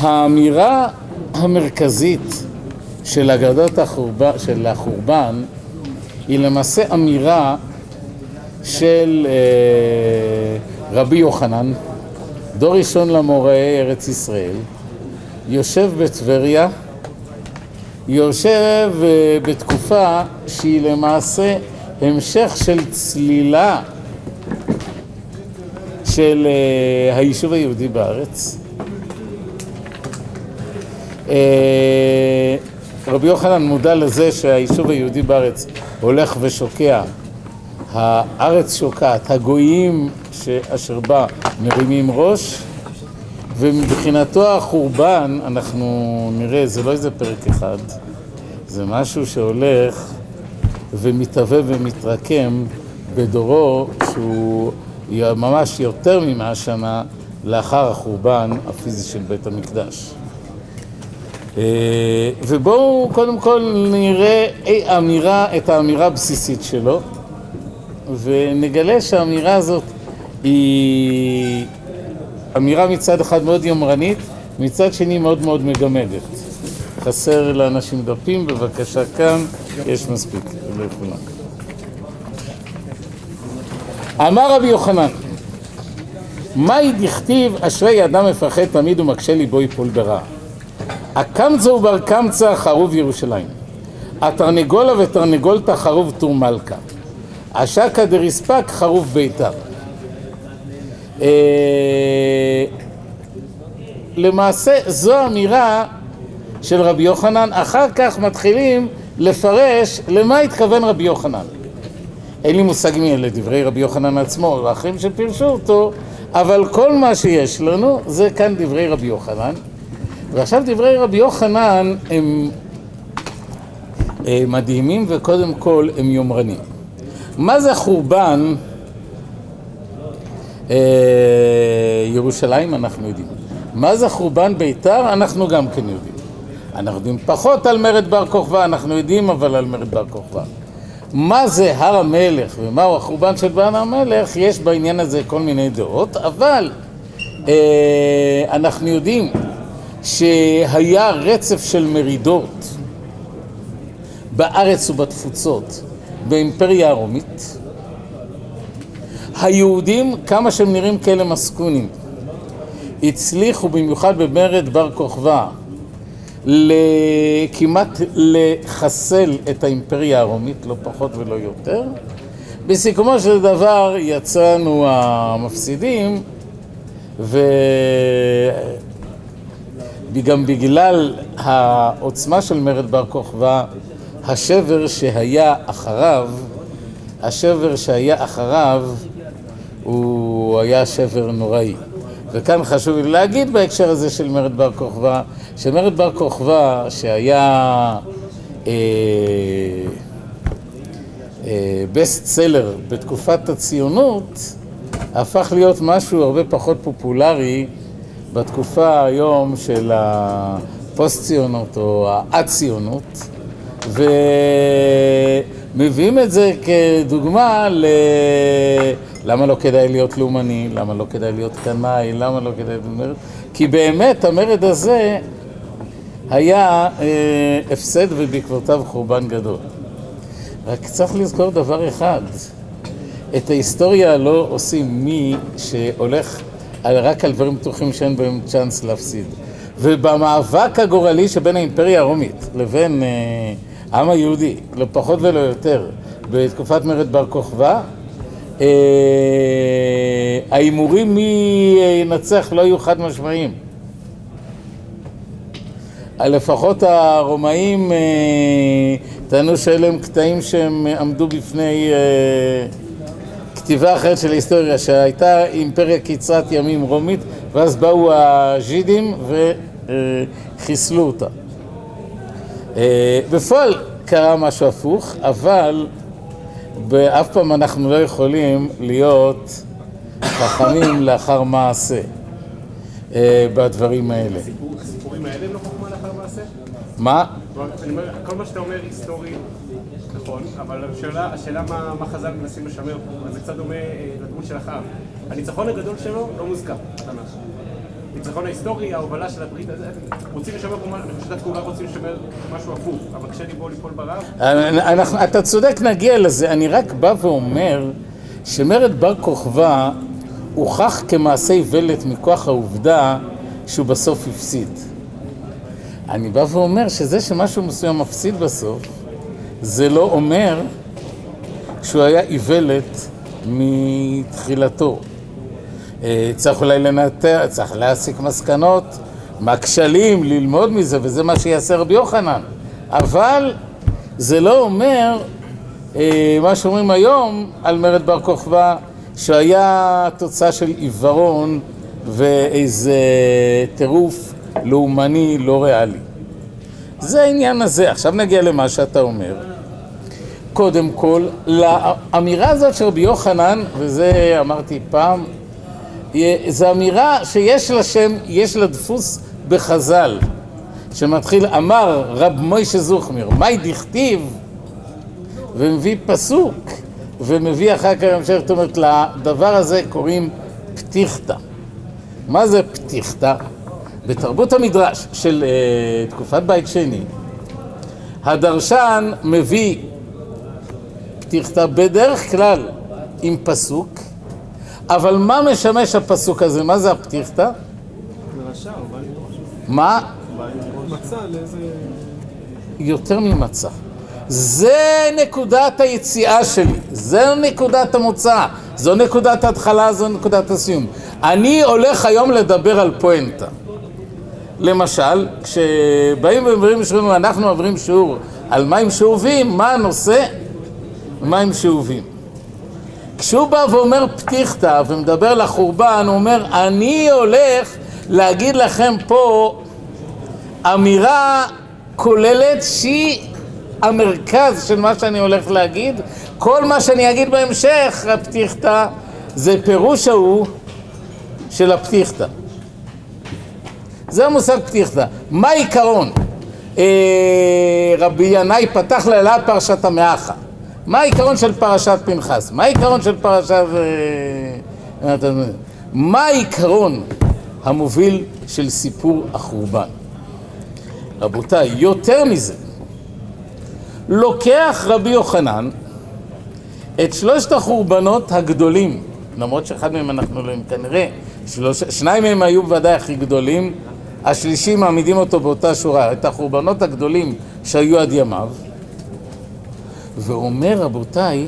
האמירה המרכזית של אגדות החורבן, של החורבן היא למעשה אמירה של אה, רבי יוחנן, דור ראשון למוראי ארץ ישראל, יושב בטבריה, יושב אה, בתקופה שהיא למעשה המשך של צלילה של אה, היישוב היהודי בארץ. אה, רבי יוחנן מודע לזה שהיישוב היהודי בארץ הולך ושוקע, הארץ שוקעת, הגויים אשר בה מרימים ראש, ומבחינתו החורבן, אנחנו נראה, זה לא איזה פרק אחד, זה משהו שהולך ומתהווה ומתרקם בדורו שהוא ממש יותר ממאה שנה לאחר החורבן הפיזי של בית המקדש. ובואו קודם כל נראה אמירה, את האמירה הבסיסית שלו ונגלה שהאמירה הזאת היא אמירה מצד אחד מאוד יומרנית, מצד שני מאוד מאוד מגמדת. חסר לאנשים דפים, בבקשה כאן, יש מספיק, לא יכולה. אמר רבי יוחנן, מהי דכתיב אשרי אדם מפחד תמיד ומקשה ליבו יפול ברע? הקמצא ובר קמצא חרוב ירושלים, התרנגולה ותרנגולתא חרוב טור מלכה, השקא דריספק חרוב ביתר. למעשה זו אמירה של רבי יוחנן, אחר כך מתחילים לפרש למה התכוון רבי יוחנן. אין לי מושג מי אלה דברי רבי יוחנן עצמו ואחרים שפירשו אותו, אבל כל מה שיש לנו זה כאן דברי רבי יוחנן. ועכשיו דברי רבי יוחנן הם מדהימים וקודם כל הם יומרנים. מה זה חורבן ירושלים אנחנו יודעים. מה זה חורבן ביתר אנחנו גם כן יודעים. אנחנו יודעים פחות על מרד בר כוכבא, אנחנו יודעים אבל על מרד בר כוכבא. מה זה הר המלך ומהו החורבן של בן המלך, יש בעניין הזה כל מיני דעות, אבל אה, אנחנו יודעים שהיה רצף של מרידות בארץ ובתפוצות באימפריה הרומית. היהודים, כמה שהם נראים כאלה מסכונים, הצליחו במיוחד במרד בר כוכבא כמעט לחסל את האימפריה הרומית, לא פחות ולא יותר. בסיכומו של דבר יצאנו המפסידים וגם בגלל העוצמה של מרד בר כוכבא, השבר שהיה אחריו, השבר שהיה אחריו הוא היה שבר נוראי. וכאן חשוב לי להגיד בהקשר הזה של מרד בר כוכבא, שמרד בר כוכבא שהיה אה, אה, בסט סלר בתקופת הציונות, הפך להיות משהו הרבה פחות פופולרי בתקופה היום של הפוסט-ציונות או הא-ציונות, ומביאים את זה כדוגמה ל... למה לא כדאי להיות לאומני, למה לא כדאי להיות קנאי, למה לא כדאי להיות... כי באמת המרד הזה היה אה, הפסד ובעקבותיו חורבן גדול. רק צריך לזכור דבר אחד, את ההיסטוריה לא עושים מי שהולך רק על דברים פתוחים שאין בהם צ'אנס להפסיד. ובמאבק הגורלי שבין האימפריה הרומית לבין אה, העם היהודי, לא פחות ולא יותר, בתקופת מרד בר כוכבא, ההימורים מי ינצח לא היו חד משמעיים. לפחות הרומאים טענו שאלה הם קטעים שהם עמדו בפני כתיבה אחרת של ההיסטוריה, שהייתה אימפריה קצרת ימים רומית, ואז באו הז'ידים וחיסלו אותה. בפועל קרה משהו הפוך, אבל ואף פעם אנחנו לא יכולים להיות חכמים לאחר מעשה בדברים האלה. הסיפורים האלה הם לא חוכמה לאחר מעשה? מה? כל מה שאתה אומר היסטורי, נכון, אבל השאלה, השאלה מה, מה חז"ל מנסים לשמר פה, זה קצת דומה לדמות של אחאב. הניצחון הגדול שלו לא מוזכר בתנ"ך. הניצחון ההיסטורי, ההובלה של הברית, הזה, רוצים לשמר, פה אני חושב שדווקא רוצים לשמר משהו הפוך, אבל כשאני בוא ליפול ברב, אנחנו, אתה צודק, נגיע לזה. אני רק בא ואומר שמרד בר כוכבא הוכח כמעשה איוולת מכוח העובדה שהוא בסוף הפסיד. אני בא ואומר שזה שמשהו מסוים מפסיד בסוף, זה לא אומר שהוא היה איוולת מתחילתו. אה, צריך אולי לנתח, צריך להסיק מסקנות מהכשלים, ללמוד מזה, וזה מה שיעשה רבי יוחנן. אבל זה לא אומר אה, מה שאומרים היום על מרד בר כוכבא, שהיה תוצאה של עיוורון ואיזה טירוף לאומני לא ריאלי. זה העניין הזה. עכשיו נגיע למה שאתה אומר. קודם כל, לאמירה הזאת של רבי יוחנן, וזה אמרתי פעם, זו אמירה שיש לה שם, יש לה דפוס בחז"ל, שמתחיל, אמר רב מוישה זוכמיר, מהי דכתיב? ומביא פסוק, ומביא אחר כך המשך, זאת אומרת, לדבר הזה קוראים פתיחתא. מה זה פתיחתא? בתרבות המדרש של uh, תקופת בית שני, הדרשן מביא פתיחתא בדרך כלל עם פסוק, אבל מה משמש הפסוק הזה? מה זה הפתיחתא? מה? יותר ממצע. זה נקודת היציאה שלי, זה נקודת המוצא, זו נקודת ההתחלה, זו נקודת הסיום. אני הולך היום לדבר על פואנטה. למשל, כשבאים ואומרים שלנו, אנחנו עוברים שיעור על מים שאובים, מה הנושא? מים שאובים. כשהוא בא ואומר פתיחתא ומדבר לחורבן, הוא אומר, אני הולך להגיד לכם פה אמירה כוללת שהיא המרכז של מה שאני הולך להגיד. כל מה שאני אגיד בהמשך, הפתיחתא, זה פירוש ההוא של הפתיחתא. זה המושג פתיחתא. מה העיקרון? אה, רבי ינאי פתח לאלעד פרשת המאחה. מה העיקרון של פרשת פנחס? מה העיקרון של פרשת... אה, מה העיקרון המוביל של סיפור החורבן? רבותיי, יותר מזה, לוקח רבי יוחנן את שלושת החורבנות הגדולים, למרות שאחד מהם אנחנו לא יודעים, כנראה, שלוש, שניים מהם היו בוודאי הכי גדולים, השלישי מעמידים אותו באותה שורה, את החורבנות הגדולים שהיו עד ימיו, ואומר רבותיי,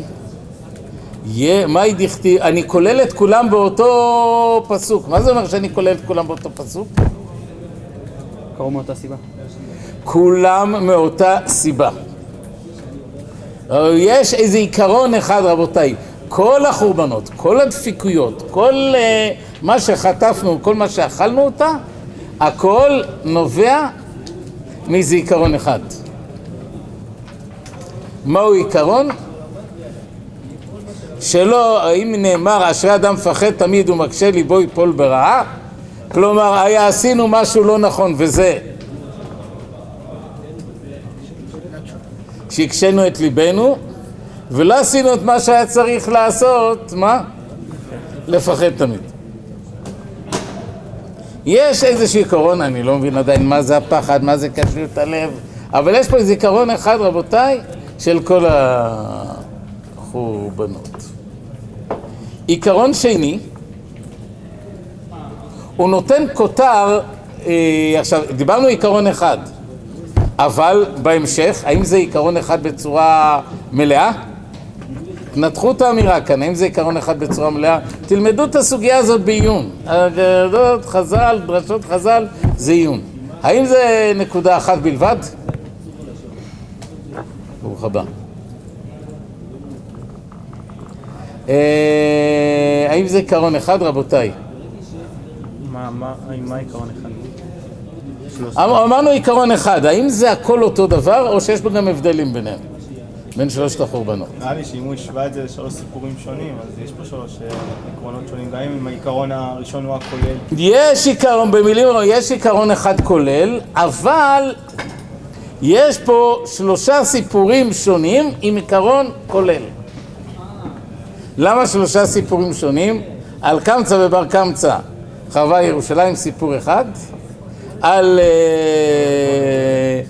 מהי דכתיב, אני כולל את כולם באותו פסוק, מה זה אומר שאני כולל את כולם באותו פסוק? קראו מאותה סיבה. כולם מאותה סיבה. יש איזה עיקרון אחד רבותיי, כל החורבנות, כל הדפיקויות, כל uh, מה שחטפנו, כל מה שאכלנו אותה, הכל נובע מאיזה עיקרון אחד. מהו עיקרון? שלא, אם נאמר אשרי אדם מפחד תמיד ומקשה ליבו יפול ברעה, כלומר, היה עשינו משהו לא נכון וזה שהקשינו את ליבנו ולא עשינו את מה שהיה צריך לעשות, מה? לפחד תמיד. יש איזשהו עיקרון, אני לא מבין עדיין מה זה הפחד, מה זה קשיות הלב, אבל יש פה איזה עיקרון אחד, רבותיי, של כל החורבנות. עיקרון שני, הוא נותן כותר, אה, עכשיו, דיברנו עיקרון אחד, אבל בהמשך, האם זה עיקרון אחד בצורה מלאה? נתחו את האמירה כאן, האם זה עיקרון אחד בצורה מלאה? תלמדו את הסוגיה הזאת בעיון. אגדות חז"ל, דרשות חז"ל, זה עיון. האם זה נקודה אחת בלבד? ברוך הבא. אה, האם זה עיקרון אחד, רבותיי? מה, מה, מה העיקרון אחד? אמ- אמרנו עיקרון אחד, האם זה הכל אותו דבר, או שיש בו גם הבדלים ביניהם? בין שלושת החורבנות. נראה לי שאם הוא השווה את זה לשלוש סיפורים שונים, אז יש פה שלוש אה, עקרונות שונים, גם אם העיקרון הראשון הוא הכולל. יש עיקרון, במילים רבות, יש עיקרון אחד כולל, אבל יש פה שלושה סיפורים שונים עם עיקרון כולל. למה שלושה סיפורים שונים? על קמצא ובר קמצא חרבה ירושלים, סיפור אחד. על אה,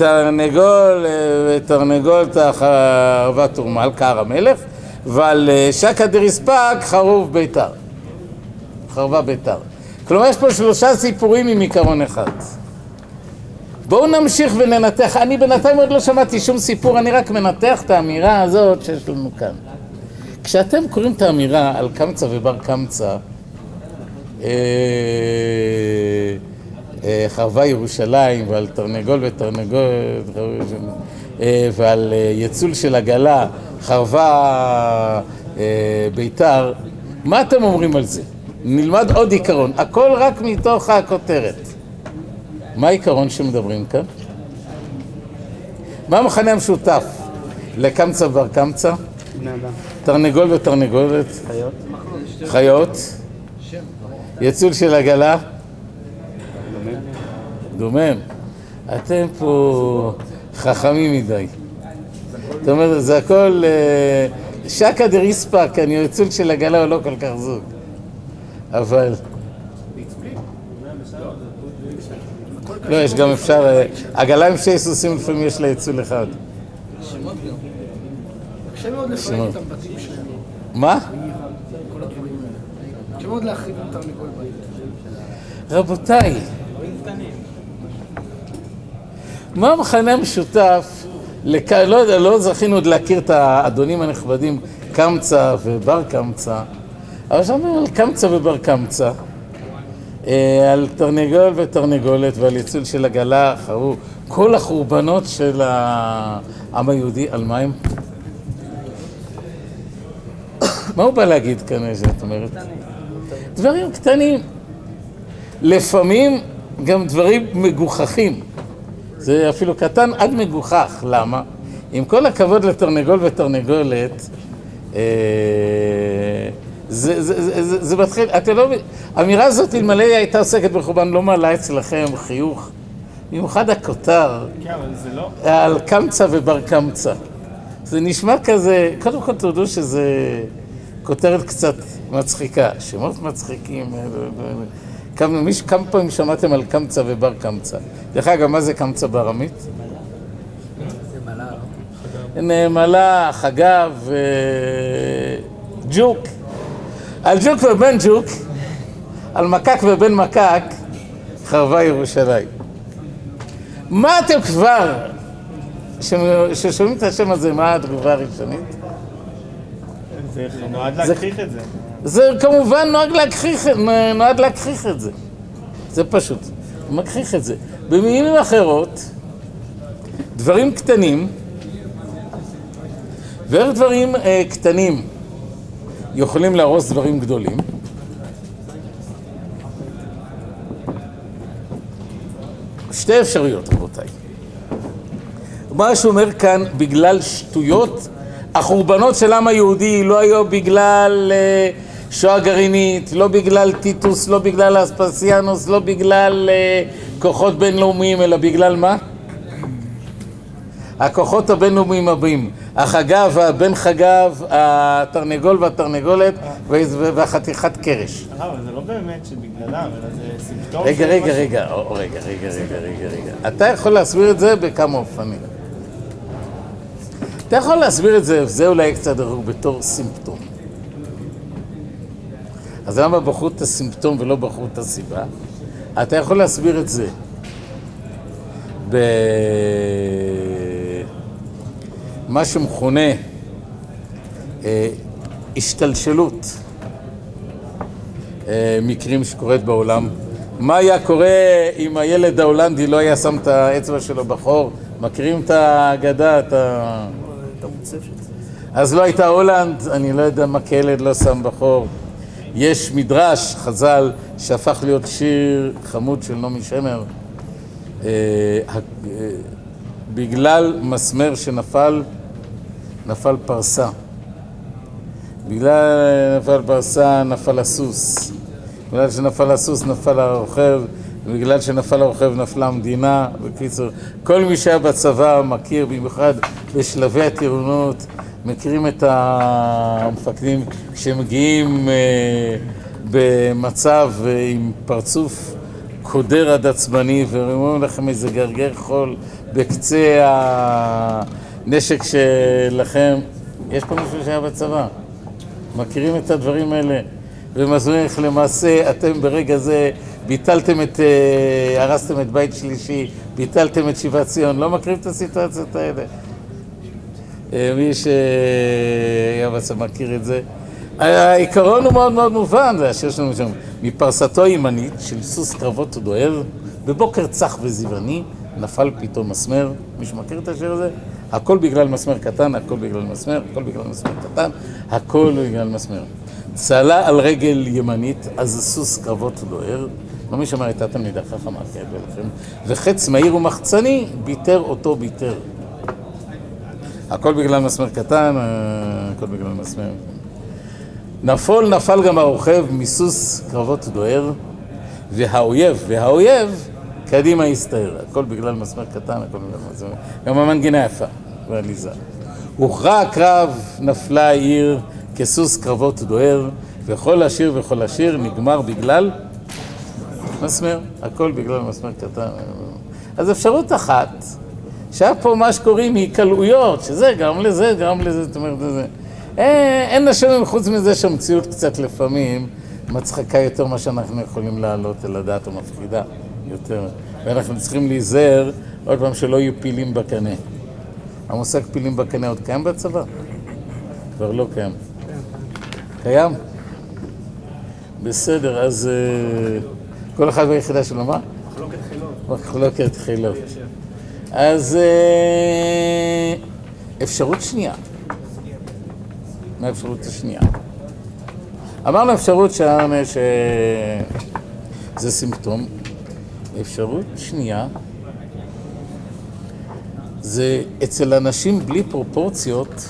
תרנגול אה, ותרנגולת החרבה תורמל, קר המלך, ועל אה, שקא דריספק חרוב ביתר. חרבה ביתר. כלומר, יש פה שלושה סיפורים עם עיקרון אחד. בואו נמשיך וננתח. אני בינתיים עוד לא שמעתי שום סיפור, אני רק מנתח את האמירה הזאת שיש לנו כאן. כשאתם קוראים את האמירה על קמצא ובר קמצא, אה, חרבה ירושלים ועל תרנגול ותרנגול אה, ועל אה, יצול של עגלה, חרבה אה, ביתר, מה אתם אומרים על זה? נלמד עוד עיקרון, הכל רק מתוך הכותרת. מה העיקרון שמדברים כאן? מה המכנה המשותף לקמצא ובר קמצא? תרנגול ותרנגולת, חיות. חיות, יצול של עגלה, דומם. אתם פה חכמים מדי. זאת אומרת, זה הכל... אה, שקא דריספק, אני יצול של עגלה הוא לא כל כך זוג. אבל... לא, יש גם אפשר... אה, עגלה עם שני סוסים לפעמים יש לה יצול אחד. שמות גם. קשה מאוד לפרק. את הבתים שלהם, מה? כל הדברים האלה. קשה מאוד להחריב עם תרנגול בית. רבותיי, מה המכנה המשותף, לכ... לא יודע, לא זכינו עוד להכיר את האדונים הנכבדים קמצא ובר קמצא, אבל שאומרים על קמצא ובר קמצא, אה, על תרנגול ותרנגולת ועל יצול של עגלה, חרו, כל החורבנות של העם היהודי, על מה הם? מה הוא בא להגיד כאן, שאת אומרת? דברים קטנים. לפעמים גם דברים מגוחכים. זה אפילו קטן עד מגוחך. למה? עם כל הכבוד לתרנגול ותרנגולת, אה, זה, זה, זה, זה, זה מתחיל, אתה לא מבין, האמירה הזאת, אלמלא היא הייתה עוסקת בחורבן, לא מעלה אצלכם חיוך. במיוחד הכותר כן, אבל זה לא... על קמצא ובר קמצא. זה נשמע כזה, קודם כל תודו שזה כותרת קצת מצחיקה, שמות מצחיקים. אה, אה, אה. כמה, מיש, כמה פעמים שמעתם על קמצא ובר קמצא? דרך אגב, מה זה קמצא בארמית? נאמלה, חגב, ג'וק. על ג'וק ובן ג'וק, על מקק ובן מקק, חרבה ירושלים. מה אתם כבר, כששומעים את השם הזה, מה התגובה הראשונית? זה נועד להגחיך את זה. זה כמובן נועד להגחיך, נועד להגחיך את זה. זה פשוט, הוא מגחיך את זה. במילים אחרות, דברים קטנים, ואיך דברים אה, קטנים יכולים להרוס דברים גדולים? שתי אפשרויות, רבותיי. מה שאומר כאן, בגלל שטויות, החורבנות של העם היהודי לא היו בגלל אה, שואה גרעינית, לא בגלל טיטוס, לא בגלל אספסיאנוס, לא בגלל אה, כוחות בינלאומיים, אלא בגלל מה? הכוחות הבינלאומיים הבאים, החגב, הבן חגב, התרנגול והתרנגולת והחתיכת קרש. אה, אבל זה לא באמת שבגללם, אלא זה סימפטום רגע, רגע. רגע, רגע, רגע, רגע, רגע, רגע. אתה יכול להסביר את זה בכמה אופנים. אתה יכול להסביר את זה, וזה אולי קצת בתור סימפטום. אז למה בחרו את הסימפטום ולא בחרו את הסיבה? אתה יכול להסביר את זה במה שמכונה אה, השתלשלות אה, מקרים שקורית בעולם. מה היה קורה אם הילד ההולנדי לא היה שם את האצבע שלו בחור? מכירים את האגדה, את ה... אז לא הייתה הולנד, אני לא יודע מה כילד לא שם בחור. יש מדרש, חז"ל, שהפך להיות שיר חמוד של נעמי שמר. אה, אה, בגלל מסמר שנפל, נפל פרסה. בגלל נפל פרסה, נפל הסוס. בגלל שנפל הסוס, נפל הרוכב. בגלל שנפל הרוכב, נפלה המדינה. בקיצור, כל מי שהיה בצבא מכיר, במיוחד בשלבי הטירונות, מכירים את המפקדים שמגיעים אה, במצב אה, עם פרצוף קודר עד עצבני ואומרים לכם איזה גרגר חול בקצה הנשק שלכם. יש פה מישהו שהיה בצבא, מכירים את הדברים האלה ומסבירים איך למעשה אתם ברגע זה ביטלתם את, אה, הרסתם את בית שלישי, ביטלתם את שיבת ציון, לא מכירים את הסיטואציות האלה? אה, מי שהיה בצבא מכיר את זה. העיקרון הוא מאוד מאוד מובן, זה השיר שלנו שם. מפרסתו הימנית של סוס קרבות דוהר, בבוקר צח וזבעני, נפל פתאום מסמר. מישהו מכיר את השיר הזה? הכל בגלל מסמר קטן, הכל בגלל מסמר, הכל בגלל מסמר קטן, הכל בגלל מסמר. צלה על רגל ימנית, אז סוס קרבות דוהר. לא מי שאמר הייתה תלמידה חכמה, כידוע לכם, וחץ מהיר ומחצני, ביטר אותו ביטר. הכל בגלל מסמר קטן, אה, הכל בגלל מסמר. נפול נפל גם הרוכב מסוס קרבות דוהר, והאויב, והאויב קדימה הסתער. הכל בגלל מסמר קטן, הכל בגלל מסמר... גם המנגינה יפה, ועליזה. הוכרע הקרב, נפלה העיר, כסוס קרבות דוהר, וכל השיר וכל השיר נגמר בגלל מסמר, הכל בגלל מסמר קטן. אז אפשרות אחת, שהיה פה מה שקוראים היקלעויות, שזה גרם לזה, גרם לזה, זאת אומרת, זה. אין לשם חוץ מזה שהמציאות קצת לפעמים מצחקה יותר ממה שאנחנו יכולים להעלות אל הדעת או מפחידה יותר. ואנחנו צריכים להיזהר, עוד פעם, שלא יהיו פילים בקנה. המושג פילים בקנה עוד קיים בצבא? כבר לא קיים. קיים? בסדר, אז אה, כל אחד ביחידה שלו, מה? מחלוקת חילות. מחלוקת חילות. אז אה, אפשרות שנייה. מה האפשרות השנייה? אמרנו אפשרות שהעם שזה סימפטום. אפשרות שנייה זה אצל אנשים בלי פרופורציות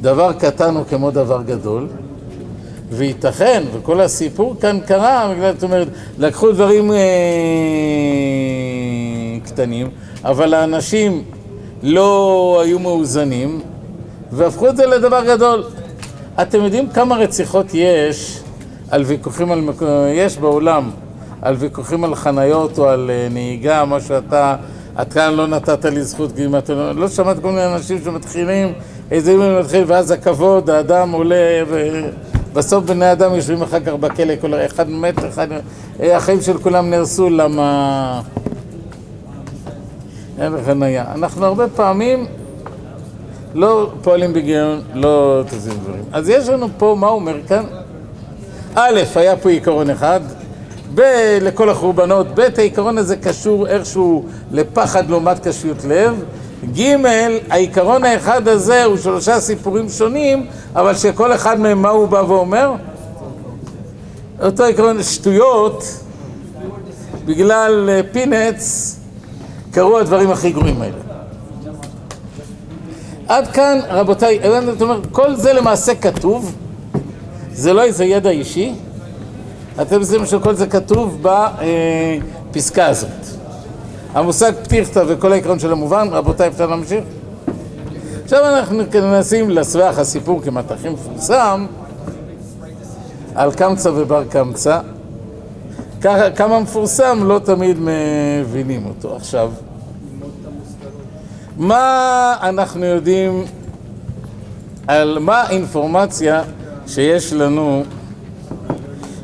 דבר קטן הוא כמו דבר גדול וייתכן, וכל הסיפור כאן קרה, בגלל, זאת אומרת, לקחו דברים אה, קטנים, אבל האנשים לא היו מאוזנים, והפכו את זה לדבר גדול. אתם יודעים כמה רציחות יש על ויכוחים על יש בעולם, על ויכוחים על חניות או על אה, נהיגה, מה שאתה, את כאן לא נתת לי זכות אתה לא, לא שמעת כל מיני אנשים שמתחילים, איזה יום מתחיל, ואז הכבוד, האדם עולה, ובסוף בני אדם יושבים אחר כך בכלא, כל אחד מת, אחד, החיים של כולם נהרסו, למה... אין חניה. אנחנו הרבה פעמים לא פועלים בגיון, לא תזים דברים. אז יש לנו פה, מה הוא אומר כאן? א', היה פה עיקרון אחד, ב', לכל החורבנות, ב', העיקרון הזה קשור איכשהו לפחד לעומת קשיות לב, ג', העיקרון האחד הזה הוא שלושה סיפורים שונים, אבל שכל אחד מהם מה הוא בא ואומר? אותו עיקרון שטויות, בגלל פינץ, קרו הדברים הכי גרועים האלה. עד כאן, רבותיי, זאת אומרת, כל זה למעשה כתוב, זה לא איזה ידע אישי, אתם יודעים שכל זה כתוב בפסקה הזאת. המושג פתיחתא וכל העקרון של המובן, רבותיי, אפשר להמשיך? עכשיו אנחנו מנסים לסבח הסיפור כמעט הכי מפורסם על קמצא ובר קמצא. כמה מפורסם, לא תמיד מבינים אותו. עכשיו, מה אנחנו יודעים על מה האינפורמציה שיש לנו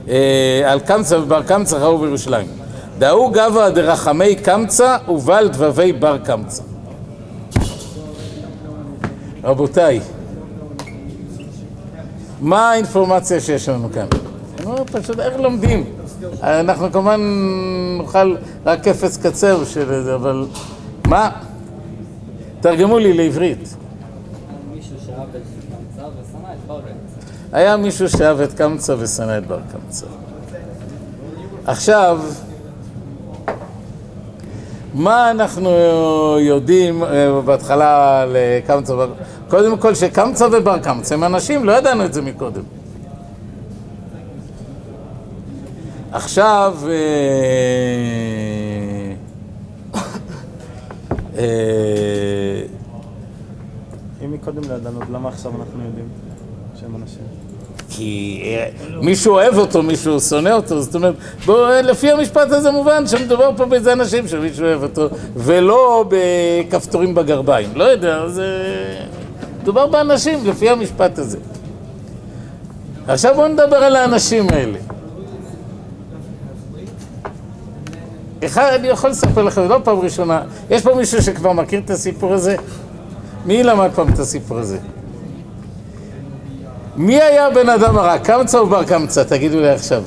אה, על קמצא ובר קמצא ראו בירושלים? דאו גבא דרחמי קמצא ובל דבבי בר קמצא. רבותיי, מה האינפורמציה שיש לנו כאן? פשוט איך לומדים? אנחנו כמובן נוכל רק קפץ קצר של זה, אבל מה? תרגמו לי לעברית. היה מישהו שאהב את קמצא ושנא את בר קמצא. עכשיו, מה אנחנו יודעים אה, בהתחלה לקמצא ובר... קודם כל שקמצא ובר קמצא הם אנשים, לא ידענו את זה מקודם. עכשיו, אה, אה, אם מקודם לא ידענו, למה עכשיו אנחנו יודעים שהם אנשים? כי אה, מישהו אוהב אותו, מישהו שונא אותו, זאת אומרת, בוא, לפי המשפט הזה מובן שמדובר פה באיזה אנשים שמישהו אוהב אותו, ולא בכפתורים בגרביים. לא יודע, זה... מדובר באנשים לפי המשפט הזה. עכשיו בואו נדבר על האנשים האלה. אחד, אני יכול לספר לכם, לא פעם ראשונה, יש פה מישהו שכבר מכיר את הסיפור הזה? מי למד פעם את הסיפור הזה? מי היה הבן אדם הרע? קמצא או בר קמצא? תגידו לי עכשיו.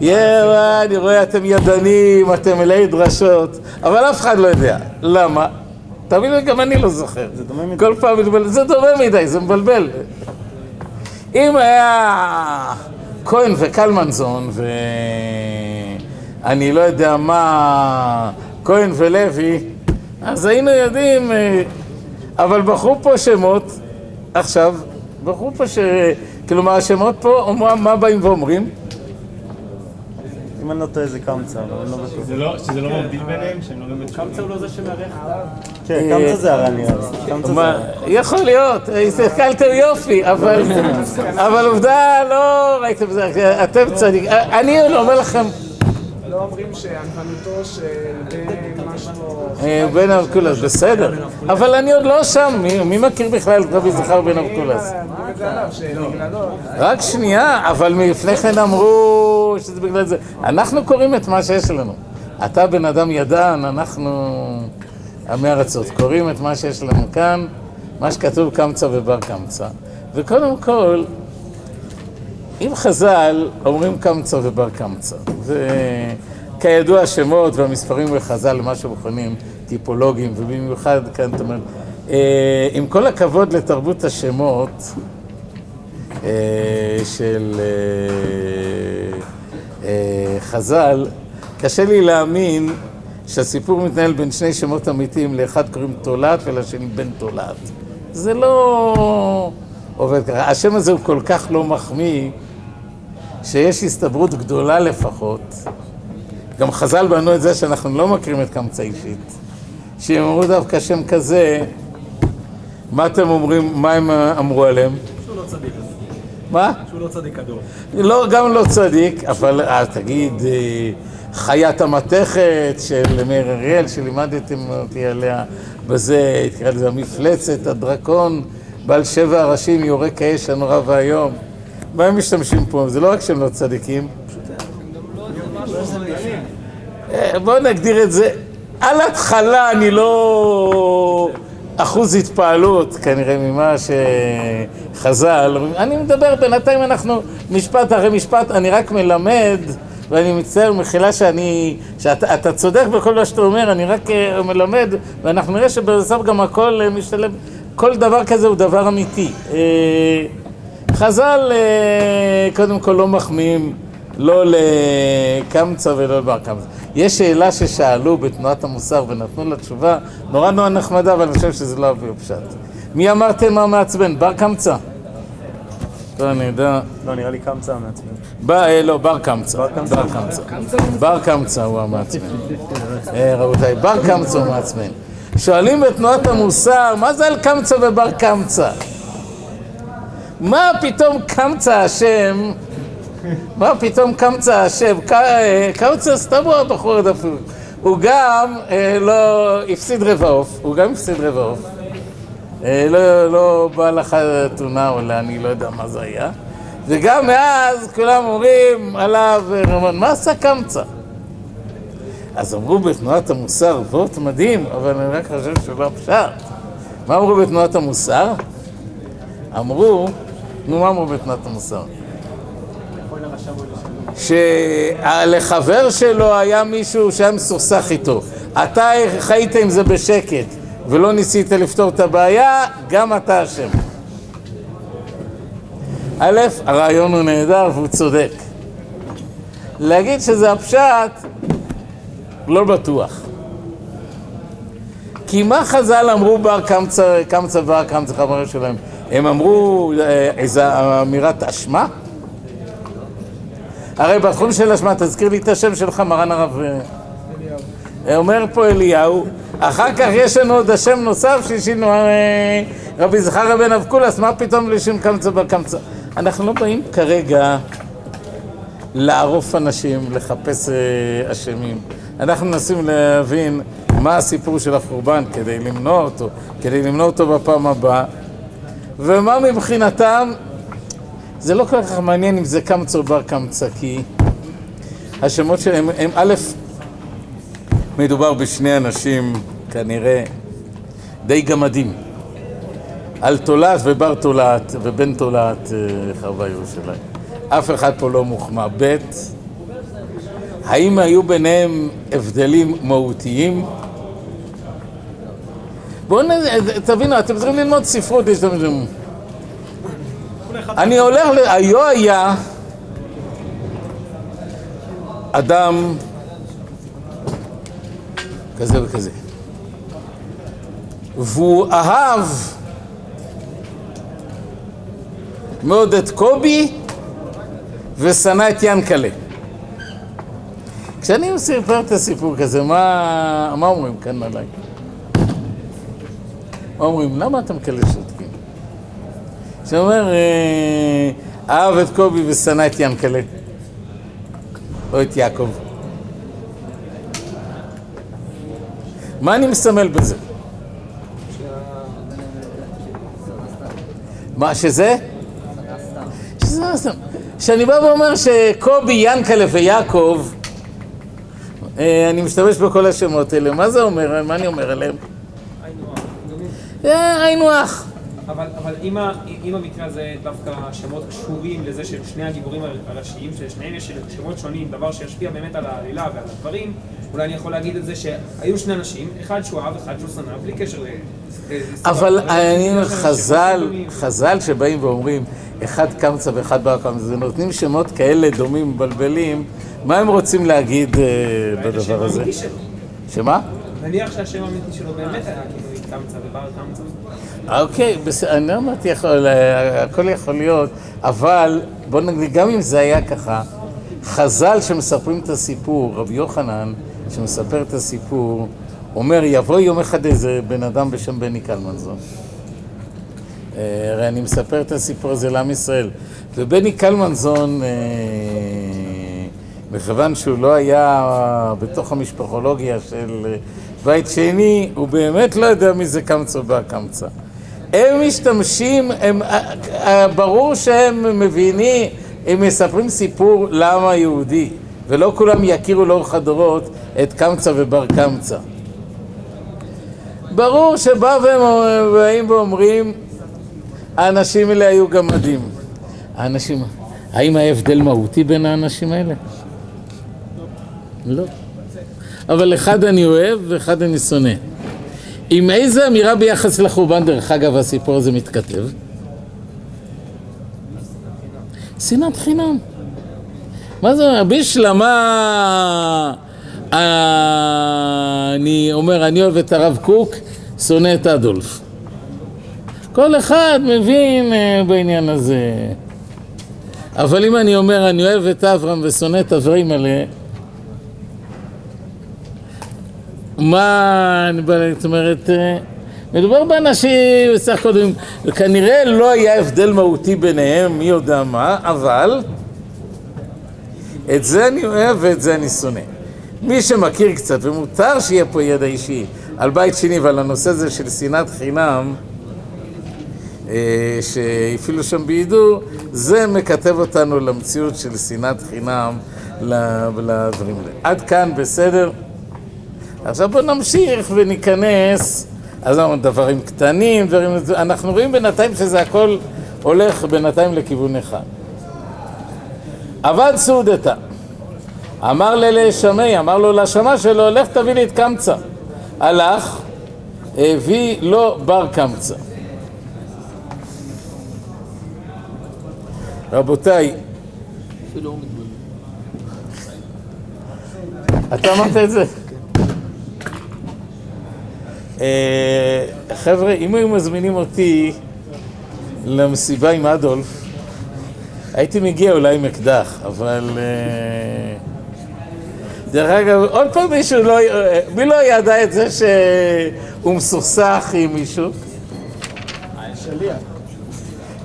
יאללה, אני רואה אתם ידנים, אתם מלאי דרשות, אבל אף אחד לא יודע. למה? תאמינו לי, גם אני לא זוכר. זה דומה מדי. כל פעם מתבלבל, זה דומה מדי, זה מבלבל. אם היה כהן וקלמנזון ואני לא יודע מה, כהן ולוי, אז היינו יודעים, אה, אבל בחרו פה שמות, עכשיו, בחרו פה ש... כלומר, השמות פה, אומרים- מה באים ואומרים? אם אני לא טועה זה קמצא, אבל אני לא בטוח. שזה לא, לא מבדיל ביניהם, שהם לא באמת... קמצא הוא לא זה שמארח כן, קמצא זה מה, הרע. יכול להיות, הסתכלתם יופי, אבל, אבל עובדה, לא ראיתם זה, אתם צדיק, אני אומר לכם, לא אומרים שענוותנותו של בן. אה, בן אבקולס, בסדר, אבל אני עוד לא שם, מי- מכיר בכלל את רבי זכר בן אבקולס? רק שנייה, אבל לפני כן אמרו שזה בגלל זה. אנחנו קוראים את מה שיש לנו. אתה בן אדם ידען, אנחנו עמי ארצות. קוראים את מה שיש לנו כאן, מה שכתוב קמצא ובר קמצא. וקודם כל, אם חז"ל אומרים קמצא ובר קמצא, וכידוע השמות והמספרים בחז"ל, מה שמכונים טיפולוגים, ובמיוחד כאן, זאת אומרת, אה, עם כל הכבוד לתרבות השמות, אה, של אה, חז"ל, קשה לי להאמין שהסיפור מתנהל בין שני שמות אמיתיים, לאחד קוראים תולעת ולשני בן תולעת. זה לא עובד ככה. השם הזה הוא כל כך לא מחמיא, שיש הסתברות גדולה לפחות. גם חז"ל בנו את זה שאנחנו לא מכירים את קמצא אישית. שאם אמרו דווקא שם כזה, מה אתם אומרים, מה הם אמרו עליהם? שהוא לא צדיק. מה? שהוא לא צדיק הדור. לא, גם לא צדיק, אבל אה, תגיד, אה, חיית המתכת של מאיר אריאל, שלימדתם אותי עליה, בזה, תקרא לזה המפלצת, הדרקון, בעל שבע הראשים, יורה כאש הנורא והיום. מה הם משתמשים פה? זה לא רק שהם לא צדיקים. אה, בואו נגדיר את זה. על התחלה אני לא אחוז התפעלות כנראה ממה שחז"ל, אני מדבר בינתיים אנחנו משפט אחרי משפט, אני רק מלמד ואני מצטער, מחילה שאני, שאתה אתה צודק בכל מה שאתה אומר, אני רק אה, מלמד ואנחנו נראה שבסוף גם הכל אה, משתלב, כל דבר כזה הוא דבר אמיתי. חז"ל קודם כל לא מחמיאים לא לקמצא ולא לבר קמצא. יש שאלה ששאלו בתנועת המוסר ונתנו לה תשובה נורא נורא נחמדה, אבל אני חושב שזה לא אבי פשט. מי אמרתם מה מעצבן? בר קמצא. טוב, אני יודע. לא, נראה לי קמצא מעצבן. ב- אה, לא, בר קמצא. בר קמצא. בר קמצא. בר קמצא הוא המעצבן. אה, רבותיי, בר קמצא הוא מעצבן. שואלים בתנועת המוסר, מה זה על קמצא ובר קמצא? מה פתאום קמצא השם? מה פתאום קמצא השם? אה, קמצא סתם הוא הבחור הדפוק. הוא גם אה, לא הפסיד רבע עוף, הוא גם הפסיד רבע עוף. אה, לא, לא בא לחתונה או אני לא יודע מה זה היה. וגם מאז כולם אומרים עליו, רמון, מה עשה קמצא? אז אמרו בתנועת המוסר, וורט מדהים, אבל אני רק חושב שהוא לא פשט. מה אמרו בתנועת המוסר? אמרו, נו מה אמרו בתנועת המוסר? שלחבר שלו היה מישהו שהיה מסוכסך איתו. אתה חיית עם זה בשקט ולא ניסית לפתור את הבעיה, גם אתה אשם. א', הרעיון הוא נהדר והוא צודק. להגיד שזה הפשט, לא בטוח. כי מה חז"ל אמרו בר קמצא, בר קמצא חברים שלהם? הם אמרו אה, איזו אמירת אשמה? הרי בתחום של אשמה, תזכיר לי את השם שלך, מרן הרב... אה, אומר פה אליהו, אחר כך יש לנו עוד השם נוסף שהשינו אה, רבי זכריה בן אבקולס, מה פתאום לשון קמצא בקמצא? אנחנו לא באים כרגע לערוף אנשים, לחפש אה, אשמים. אנחנו מנסים להבין מה הסיפור של החורבן כדי למנוע אותו, כדי למנוע אותו בפעם הבאה, ומה מבחינתם, זה לא כל כך מעניין אם זה קמצא בר קמצא, כי השמות שלהם הם א', מדובר בשני אנשים כנראה די גמדים. על תולעת ובר תולעת ובן תולעת אה, חרבה ירושלים. אף אחד פה לא מוחמא. ב', האם היו ביניהם הבדלים מהותיים? בואו נ... תבינו, אתם צריכים ללמוד ספרות להשתמש בזה. אני הולך ל... היו היה אדם כזה וכזה. והוא אהב מאוד את קובי ושנא את ינקלה. כשאני מספר את הסיפור כזה, מה, מה אומרים כאן עליי? מה אומרים? למה כאלה שותקים? שאומר, אה, אהב את קובי ושנא את ינקלה, או את יעקב. מה אני מסמל בזה? מה שזה? כשאני בא ואומר שקובי, ינקלה ויעקב, אה, אני משתמש בכל השמות האלה, מה זה אומר? מה אני אומר עליהם? אה, היינו הך. אבל, אבל אם, אם המקרה הזה דווקא השמות קשורים לזה של שני הגיבורים הראשיים, שלשניהם יש שמות שונים, דבר שישפיע באמת על העלילה ועל הדברים, אולי אני יכול להגיד את זה שהיו שני אנשים, אחד שהוא אהב, אחד שהוא שנא, בלי קשר ל... אבל אני אומר, בגלל שהם חז"ל, שמות. חז"ל שבאים ואומרים, אחד קמצא ואחד בר קמצא, ונותנים שמות כאלה דומים, מבלבלים, מה הם רוצים להגיד אה, בדבר הזה? שמה? נניח שהשם האמיתי שלו באמת היה כאילו קמצא ובר קמצא. אוקיי, בסדר, אני לא אמרתי, אה, הכל יכול להיות, אבל בוא נגיד, גם אם זה היה ככה, חז"ל שמספרים את הסיפור, רבי יוחנן שמספר את הסיפור, אומר, יבוא יום אחד איזה בן אדם בשם בני קלמנזון. אה, הרי אני מספר את הסיפור הזה לעם ישראל. ובני קלמנזון, אה, מכיוון שהוא לא היה בתוך המשפחולוגיה של בית שני, הוא באמת לא יודע מי זה קמצא בר קמצא. הם משתמשים, הם, אה, אה, ברור שהם מבינים, הם מספרים סיפור לעם היהודי, ולא כולם יכירו לאורך הדורות את קמצא ובר קמצא. ברור שבא והם באים ואומרים, האנשים האלה היו גמדים. האנשים, האם היה הבדל מהותי בין האנשים האלה? לא. אבל אחד אני אוהב ואחד אני שונא. עם איזה אמירה ביחס לחורבן, דרך אגב, הסיפור הזה מתכתב? שנאת חינם. מה זה אומר? בשלמה אה, אני אומר, אני אוהב את הרב קוק, שונא את אדולף. כל אחד מבין אה, בעניין הזה. אבל אם אני אומר, אני אוהב את אברהם ושונא את אברהם עליה, מה, אני בא- זאת אומרת, אה, מדובר באנשים, בסך הכל, כנראה לא היה הבדל מהותי ביניהם, מי יודע מה, אבל את זה אני אוהב ואת זה אני שונא. מי שמכיר קצת, ומותר שיהיה פה ידע אישי על בית שני ועל הנושא הזה של שנאת חינם, אה, שהפעילו שם בהידור, זה מקטב אותנו למציאות של שנאת חינם לדברים האלה. עד כאן בסדר? עכשיו בואו נמשיך וניכנס, אז אמרנו דברים קטנים, דברים, אנחנו רואים בינתיים שזה הכל הולך בינתיים לכיוון אחד. עבד סעודתה, אמר ללשמי, אמר לו לשמה שלו, לך תביא לי את קמצא. הלך, הביא לו בר קמצא. רבותיי, אתה אמרת את זה? אה, חבר'ה, אם היו מזמינים אותי למסיבה עם אדולף, הייתי מגיע אולי עם אקדח, אבל... אה, דרך אגב, עוד פעם מישהו לא... מי לא ידע את זה שהוא מסוכסך עם מישהו?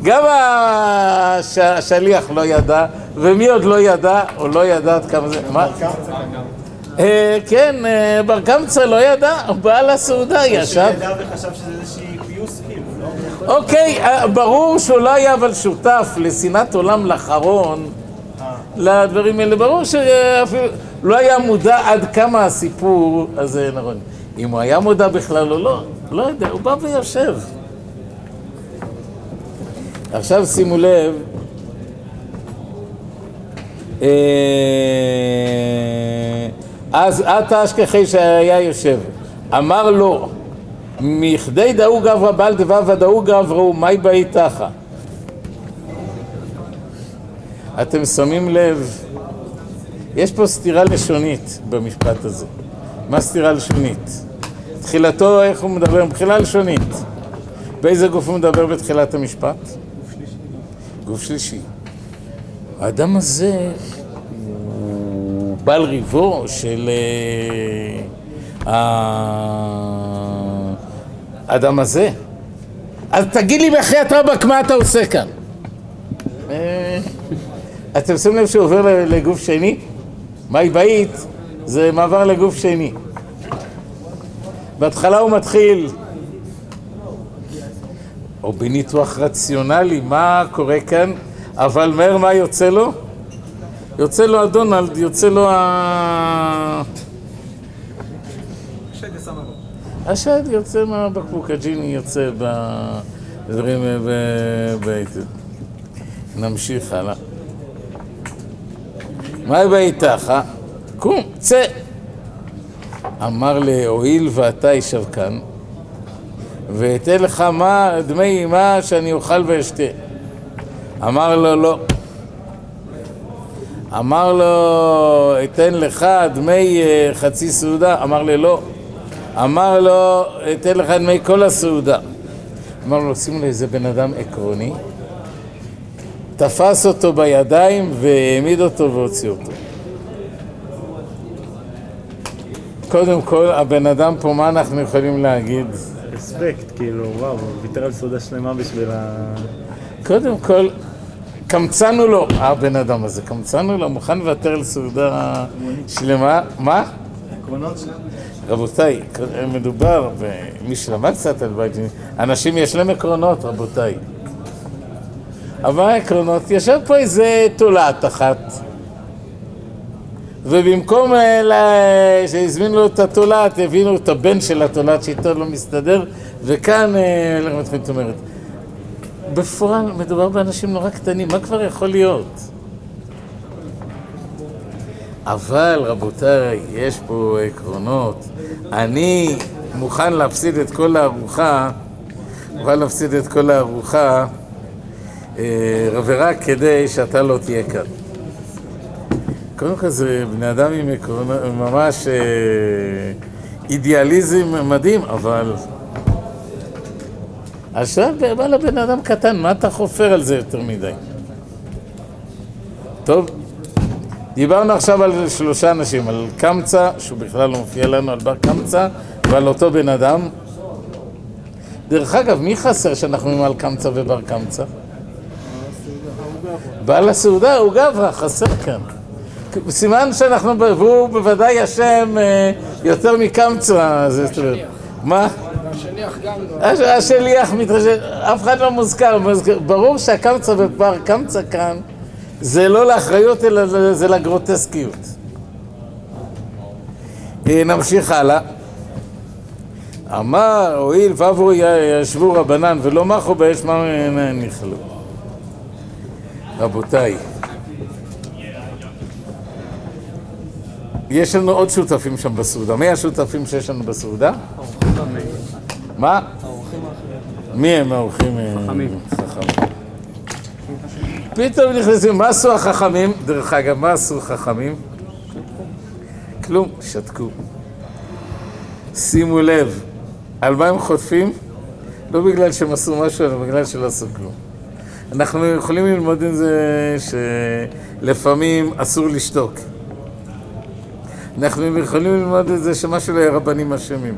גם הש- השליח לא ידע, ומי עוד לא ידע, או לא ידע עד כמה זה... מה? אה, כן, אה, בר קמצא לא ידע, הוא בא לסעודה, ישב. כאילו, לא? אוקיי, אה, ברור שהוא לא היה אבל שותף לשנאת עולם לאחרון, לדברים האלה. ברור שאפילו לא היה מודע עד כמה הסיפור הזה נכון. אם הוא היה מודע בכלל או לא, לא יודע, הוא בא ויושב. עכשיו שימו לב, אה, אז עתה אשכחי שהיה יושב, אמר לו, מכדי דאו גברא בעל דבב ודאו גברו, מאי באי תחה? אתם שמים לב, יש פה סתירה לשונית במשפט הזה. מה סתירה לשונית? תחילתו, איך הוא מדבר? מבחינה לשונית. באיזה גוף הוא מדבר בתחילת המשפט? גוף שלישי. האדם הזה הוא בעל ריבו של אה, האדם הזה. אז תגיד לי בחייאת רבאק מה אתה עושה כאן? אה, אתם שמים לב שהוא עובר לגוף שני? מאי באית זה מעבר לגוף שני. בהתחלה הוא מתחיל, או בניתוח רציונלי, מה קורה כאן, אבל מהר מה יוצא לו? יוצא לו הדונלד, יוצא לו ה... השד יוצא מהבקבוק, הג'יני יוצא בדברים בבית. נמשיך הלאה. מה באיתך? קום, צא. אמר לי, הואיל ואתה ישב כאן, ואתן לך מה, דמי מה שאני אוכל ואשתה. אמר לו, לא. אמר לו, אתן לך דמי אה, חצי סעודה? אמר לי, לא. אמר לו, אתן לך דמי כל הסעודה. אמר לו, שימו לב, זה בן אדם עקרוני. תפס אותו בידיים והעמיד אותו והוציא אותו. קודם כל, הבן אדם פה, מה אנחנו יכולים להגיד? רספקט, כאילו, וואו, הוא ויתר על סעודה שלמה בשביל ה... קודם כל, קמצנו לו, הבן אדם הזה, קמצנו לו, מוכן לוותר על סעודה שלמה. מה? עקרונות שלנו. רבותיי, מדובר במי שלמד קצת על בית שני, אנשים יש להם עקרונות, רבותיי. אבל מה העקרונות? יושב פה איזה תולעת אחת, ובמקום אה, לה- שהזמינו לו את התולעת, הבינו את הבן של התולעת שאיתו לא מסתדר, וכאן, אה, איך מתחילים זאת אומרת, בפועל מדובר באנשים נורא קטנים, מה כבר יכול להיות? אבל רבותיי, יש פה עקרונות. אני מוכן להפסיד את כל הארוחה, מוכן להפסיד את כל הארוחה, אה, ורק כדי שאתה לא תהיה כאן. קודם כל זה בני אדם עם עקרונות, ממש אה, אידיאליזם מדהים, אבל... עכשיו בא לבן אדם קטן, מה אתה חופר על זה יותר מדי? טוב, דיברנו עכשיו על שלושה אנשים, על קמצא, שהוא בכלל לא מופיע לנו, על בר קמצא, ועל אותו בן אדם. דרך אגב, מי חסר שאנחנו אומרים על קמצא ובר קמצא? בעל הסעודה הוא גברא, חסר כאן. סימן שאנחנו, והוא בוודאי אשם אה, יותר מקמצא, זה. מה? השליח גם לא. הש- השליח מתרשם, אף אחד לא מוזכר, ברור שהקמצא ובר קמצא כאן זה לא לאחריות אלא זה- זה לגרוטסקיות. אה, נמשיך הלאה. אמר, הואיל ועברו י- ישבו רבנן ולא מחו באש מה נכלו. רבותיי, יש לנו עוד שותפים שם בסעודה. מי השותפים שיש לנו בסעודה? מה? מי הם האורחים? אה, חכמים. חכמים. פתאום נכנסים, מה עשו החכמים? דרך אגב, מה עשו חכמים? כלום, שתקו. שימו לב, על מה הם חוטפים? לא בגלל שהם עשו משהו, אלא בגלל שלא עשו כלום. אנחנו יכולים ללמוד עם זה שלפעמים אסור לשתוק. אנחנו יכולים ללמוד את זה שמה שלא יהיה רבנים אשמים.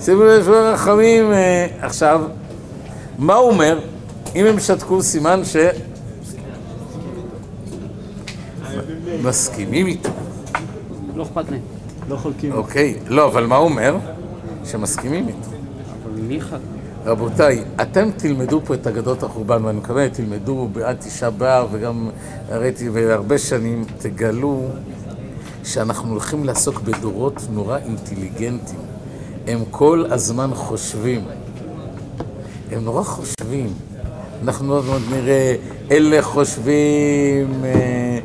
שימו לב רחמים אה, עכשיו, מה הוא אומר? אם הם שתקו סימן ש... מסכימים איתו. לא אכפת להם. לא חולקים. אוקיי, לא, אבל מה הוא אומר? שמסכימים איתו. אבל מי חד? רבותיי, אתם תלמדו פה את אגדות החורבן, ואני מקווה שתלמדו בעד תשעה באב, וגם ראיתי והרבה שנים, תגלו שאנחנו הולכים לעסוק בדורות נורא אינטליגנטים. הם כל הזמן חושבים. הם נורא חושבים. אנחנו עוד מעט נראה, אלה חושבים אה,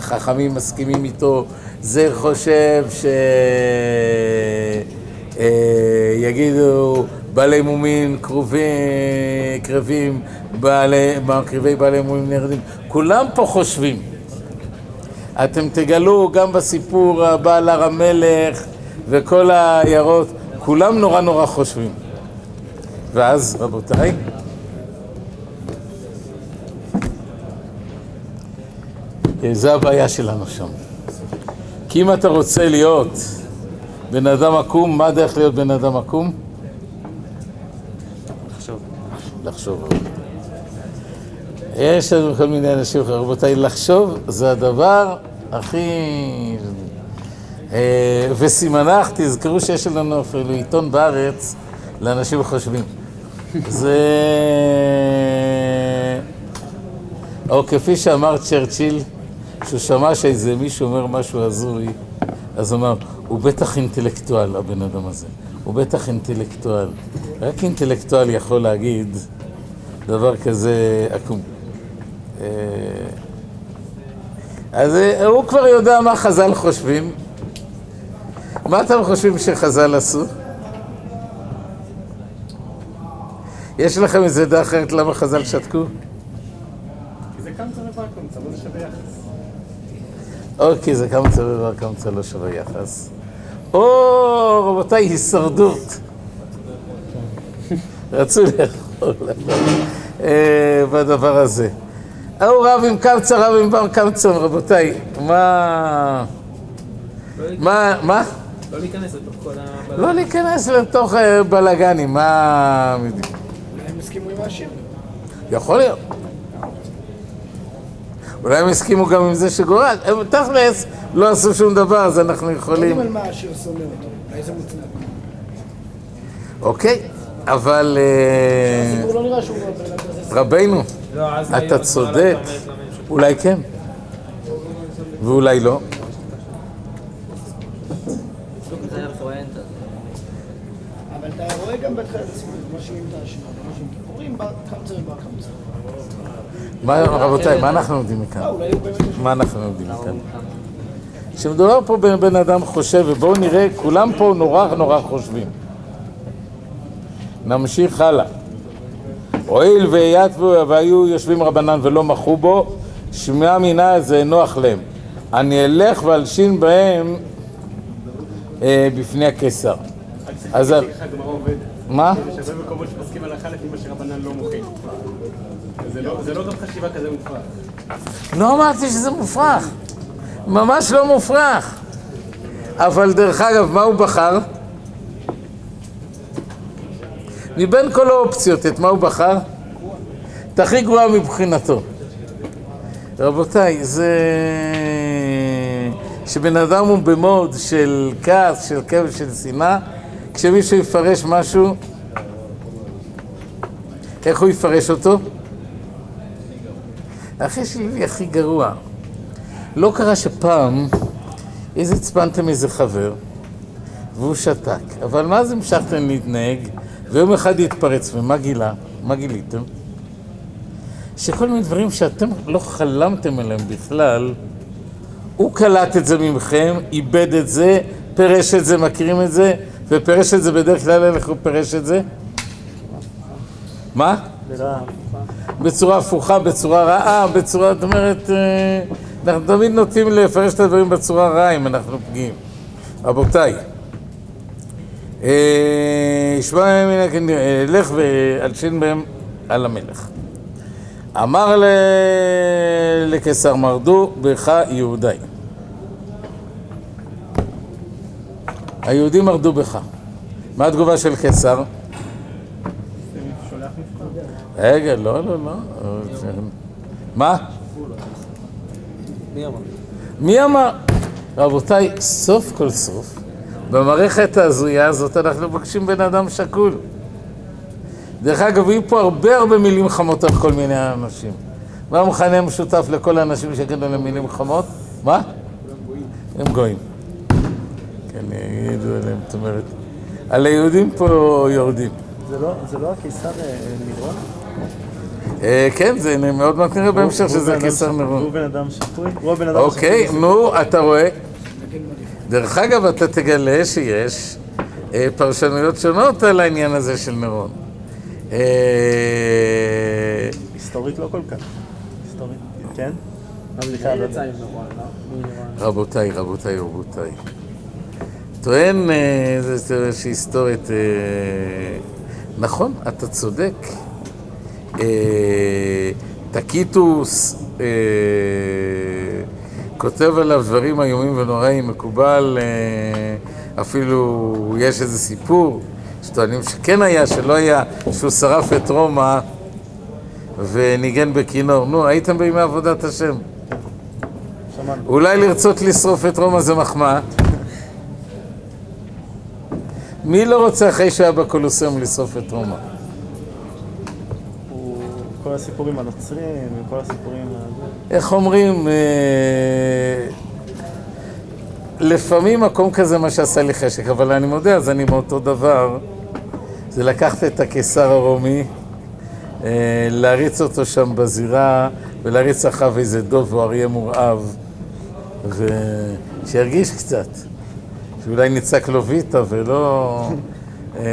שחכמים מסכימים איתו, זה חושב ש... אה, בעלי קרובים, קרבים, בעלי, בעלי מומין נרדים, כולם פה חושבים. אתם תגלו גם בסיפור הבא על הר המלך וכל העיירות, כולם נורא נורא חושבים. ואז, רבותיי, זה הבעיה שלנו שם. כי אם אתה רוצה להיות בן אדם עקום, מה הדרך להיות בן אדם עקום? לחשוב. לחשוב. יש לנו כל מיני אנשים, רבותיי, לחשוב זה הדבר הכי... אה, וסימנך, תזכרו שיש לנו אפילו עיתון בארץ לאנשים חושבים. זה... או כפי שאמר צ'רצ'יל, שהוא שמע שאיזה מישהו אומר משהו הזוי, אז הוא אמר, הוא בטח אינטלקטואל, הבן אדם הזה. הוא בטח אינטלקטואל. רק אינטלקטואל יכול להגיד דבר כזה עקום. אה, אז אה, הוא כבר יודע מה חז"ל חושבים. מה אתם חושבים שחז"ל עשו? יש לכם איזה דעה אחרת למה חז"ל שתקו? כי זה קמצא ובקמצא, לא זה שווה יחס. אוקיי, זה קמצא ובר קמצא לא שווה יחס. או, רבותיי, הישרדות. רצו לאכול אה, בדבר הזה. ההוא רב עם קמצא, רב עם בר קמצא, רבותיי, מה... מה, מה? לא להיכנס לתוך כל ה... לא להיכנס לתוך אה, בלאגנים, מה... אולי הם הסכימו עם השיר. יכול להיות. אולי הם הסכימו גם עם זה שגורל, הם תכלס לא עשו שום דבר, אז אנחנו יכולים... יודעים על מה השיר שונא אותו, אולי זה מוצדק. אוקיי, אבל אה, לא. רבנו, לא, אתה צודק. אולי כן, ואולי לא. אבל גם את קמצא ובר קמצא. מה, רבותיי, מה אנחנו לומדים מכאן? אה. מה אנחנו לומדים מכאן? כשמדובר פה בבן אדם חושב, ובואו נראה, כולם פה נורא נורא חושבים. נמשיך הלאה. הואיל ויתבו והיו יושבים רבנן ולא מחו בו, שמע מינה זה נוח להם. אני אלך ואלשין בהם אה, בפני הקיסר. אז. מה? יש הרבה מקומות שפוסקים הלכה לפי מה שרבנן לא. זה לא- זה לא גם חשיבה כזה מופרך. לא אמרתי שזה מופרך. ממש לא מופרך. אבל דרך אגב, מה הוא בחר? מבין כל האופציות, את מה הוא בחר? את הכי גרועה מבחינתו. רבותיי, זה... שבן אדם הוא במוד של כעס, של כאב, של שנאה, כשמישהו יפרש משהו, איך הוא יפרש אותו? אחי שלי הכי גרוע. לא קרה שפעם איזה הצפנתם איזה חבר והוא שתק, אבל מה זה המשכתם להתנהג ויום אחד יתפרץ, ומה גילה? מה גיליתם? שכל מיני דברים שאתם לא חלמתם עליהם בכלל, הוא קלט את זה ממכם, איבד את זה, פירש את זה, מכירים את זה, ופירש את זה בדרך כלל, איך הוא פירש את זה? מה? בצורה הפוכה, בצורה רעה, בצורה, זאת אומרת, אה, אנחנו תמיד נוטים לפרש את הדברים בצורה רעה אם אנחנו פגיעים. רבותיי, אה, ישמע מן הכנראה, לך ואלשין בהם על המלך. אמר לקיסר מרדו בך יהודי. היהודים מרדו בך. מה התגובה של קיסר? רגע, לא, לא, לא. מה? מי אמר? מי אמר? רבותיי, סוף כל סוף, במערכת ההזויה הזאת אנחנו פוגשים בן אדם שקול. דרך אגב, יהיו פה הרבה הרבה מילים חמות על כל מיני אנשים. מה המכנה המשותף לכל האנשים שיגידו להם מילים חמות? מה? הם גויים. כן, יגידו עליהם, זאת אומרת, על היהודים פה יורדים. זה לא- זה לא הקיסר אה, נירון? אה, כן, זה מאוד מעט נראה בהמשך שזה בן אדם קיסר ש- נרון. הוא בן אדם שפוי? הוא הבן אדם אוקיי, שפוי. נו, אתה רואה? דרך אגב, אתה תגלה שיש אה, פרשנויות שונות על העניין הזה של נירון. אה, היסטורית לא כל כך. היסטורית, כן? לא לא? רבותיי, רבותיי, רבותיי. טוען אה, זה- זה שהיסטורית... אה, נכון, אתה צודק. אה, טקיטוס כותב עליו דברים איומים ונוראים, מקובל, אפילו יש איזה סיפור שטוענים שכן היה, שלא היה, שהוא שרף את רומא וניגן בכינור. נו, הייתם בימי עבודת השם. שמענו. אולי לרצות לשרוף את רומא זה מחמאה? מי לא רוצה אחרי שהיה בקולוסיאום לשרוף את רומא? כל הסיפורים הנוצרים, וכל הסיפורים... איך אומרים, אה, לפעמים מקום כזה מה שעשה לי חשק, אבל אני מודה, אז אני מאותו דבר, זה לקחת את הקיסר הרומי, אה, להריץ אותו שם בזירה, ולהריץ אחריו איזה דוב או אריה מורעב, ושירגיש קצת, שאולי נצעק לו ויטה ולא... אה,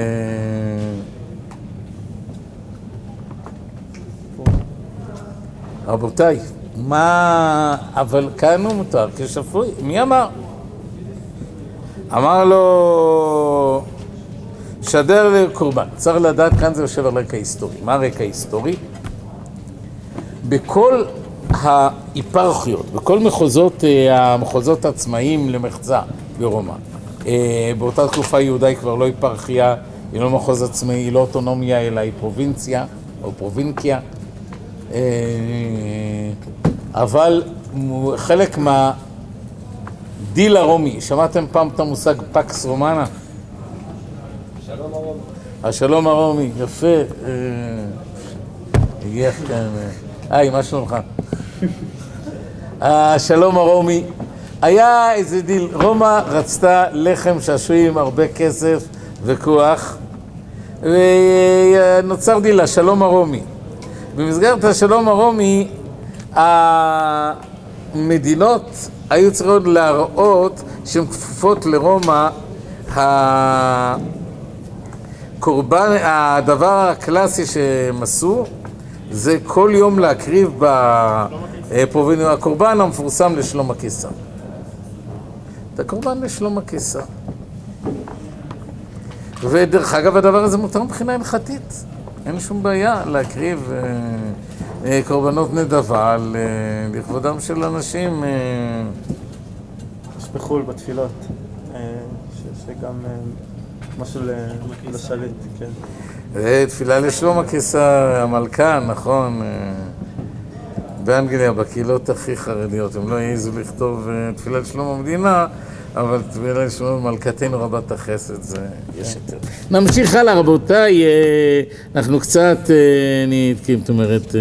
רבותיי, מה... אבל כאן הוא מותר כשפוי. מי אמר? אמר לו, שדר לקורבן. צריך לדעת, כאן זה יושב על רקע היסטורי. מה הרקע ההיסטורי? בכל ההיפרכיות, בכל מחוזות, אה, המחוזות העצמאיים למחצה ברומא. אה, באותה תקופה יהודה היא כבר לא היפרכיה, היא לא מחוז עצמאי, היא לא אוטונומיה, אלא היא פרובינציה או פרובינקיה. אה, אבל חלק מהדיל הרומי, שמעתם פעם את המושג פקס רומנה? שלום הרוב. השלום הרומי, יפה. אה, הגיע כאן. היי, מה שלומך? השלום הרומי. היה איזה דיל, רומא רצתה לחם, שעשועים, הרבה כסף וכוח, ונוצר דיל, השלום הרומי. במסגרת השלום הרומי, המדינות היו צריכות להראות שהן כפופות לרומא, הקורבן, הדבר הקלאסי שהם עשו זה כל יום להקריב בפרוביניה, הקורבן המפורסם לשלום הקיסר. את הקורבן לשלום הקיסר. ודרך אגב, הדבר הזה מותר מבחינה הלכתית. אין שום בעיה להקריב אה, אה, קורבנות נדבה על, אה, לכבודם של אנשים. אה, יש בחו"ל בתפילות, אה, ש- שגם אה, משהו ל- לשליט, כן. זה תפילה לשלום הקיסר, המלכה, נכון. אה, באנגליה, בקהילות הכי חרדיות, הם לא העזו לכתוב אה, תפילה לשלום המדינה, אבל תפילה לשלום מלכתנו רבת החסד, זה יש יותר. נמשיך הלאה, רבותיי, אה, אנחנו קצת אה, נתקים, זאת אומרת,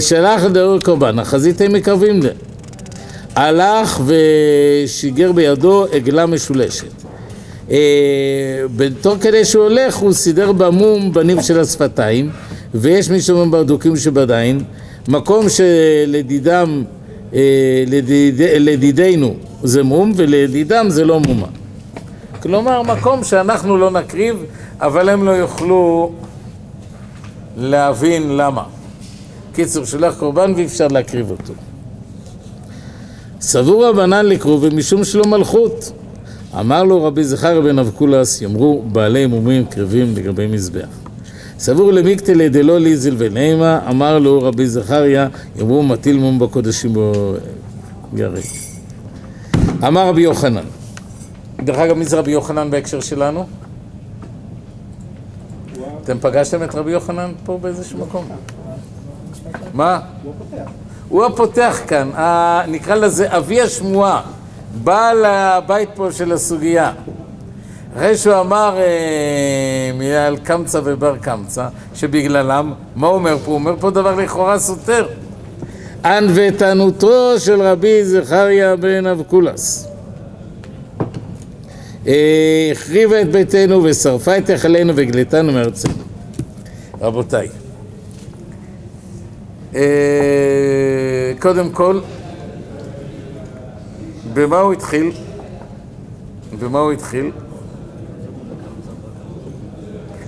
שלח לדבר קורבן, החזית הם מקרבים ל... הלך ושיגר בידו עגלה משולשת. בתור כדי שהוא הולך, הוא סידר במום בנים של השפתיים, ויש מי שאומרים ברדוקים שבדין, מקום שלדידם, אה, לדיד, לדידינו זה מום, ולדידם זה לא מומה. כלומר, מקום שאנחנו לא נקריב, אבל הם לא יוכלו להבין למה. קיצור, שולח קורבן ואי אפשר להקריב אותו. סבור רבנן לקרוב ומשום שלא מלכות. אמר לו רבי זכריה בן אבקולס, יאמרו בעלי מומים קרבים לגבי מזבח. סבור למיקטלי דלא ליזל ונימה, אמר לו רבי זכריה, יאמרו מטיל מום בקודשים בו גרי. אמר רבי יוחנן, דרך אגב, מי זה רבי יוחנן בהקשר שלנו? אתם פגשתם את רבי יוחנן פה באיזשהו מקום? מה? הוא הפותח כאן, ה- נקרא לזה אבי השמועה, בעל הבית פה של הסוגיה. אחרי שהוא אמר אה, על קמצא ובר קמצא, שבגללם, מה הוא אומר פה? הוא אומר פה דבר לכאורה סותר. ענוותנותו של רבי זכריה בן אבקולס. אה, החריבה את ביתנו ושרפה את היכלנו והגלתנו מארצנו. רבותיי, אה, קודם כל, במה הוא התחיל? במה הוא התחיל?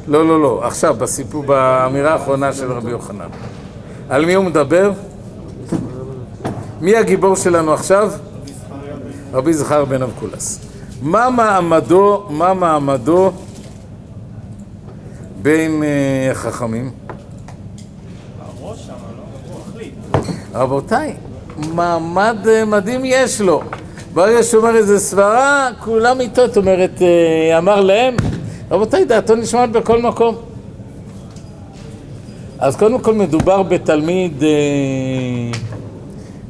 לא, לא, לא, עכשיו, בסיפור, באמירה האחרונה של רבי יוחנן. על מי הוא מדבר? מי הגיבור שלנו עכשיו? רבי זכר בן אבקולס. מה מעמדו, מה מעמדו בין אה, החכמים? מחליט. רבותיי, מעמד אה, מדהים יש לו. ברגע שהוא אומר איזה סברה, כולם איתו, זאת אומרת, אה, אמר להם, רבותיי, דעתו נשמעת בכל מקום. אז קודם כל מדובר בתלמיד אה,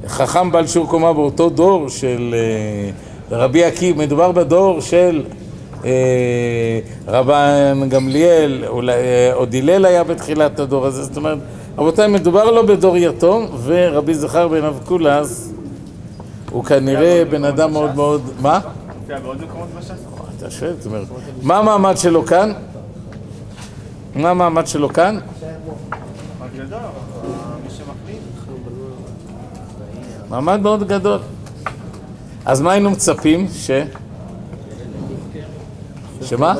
חכם בעל שיעור קומה באותו דור של אה, רבי עקיבא, מדובר בדור של אה, רבן גמליאל, אולי אה, עוד הלל היה בתחילת הדור הזה, זאת אומרת, רבותיי, מדובר לא בדור יתום, ורבי זכר בן אבקולס הוא כנראה בן אדם מאוד מאוד, מה? מופיע בעוד מקומות בש"ס? אתה שואל, זאת אומרת, מה המעמד שלו כאן? מה המעמד שלו כאן? מעמד מאוד גדול. אז מה היינו מצפים? ש... שמה?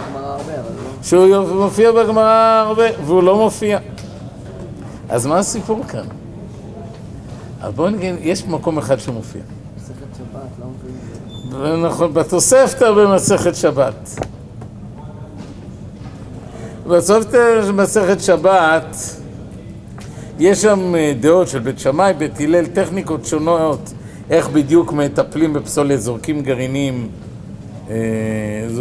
שהוא מופיע בגמרא הרבה, והוא לא מופיע. אז מה הסיפור כאן? אז בואו נגיד, יש מקום אחד שהוא מופיע. נכון, בתוספתא במסכת שבת. בתוספתא במסכת שבת יש שם אה, דעות של בית שמאי, בית הלל, טכניקות שונות, איך בדיוק מטפלים בפסולת, זורקים גרעינים, אה,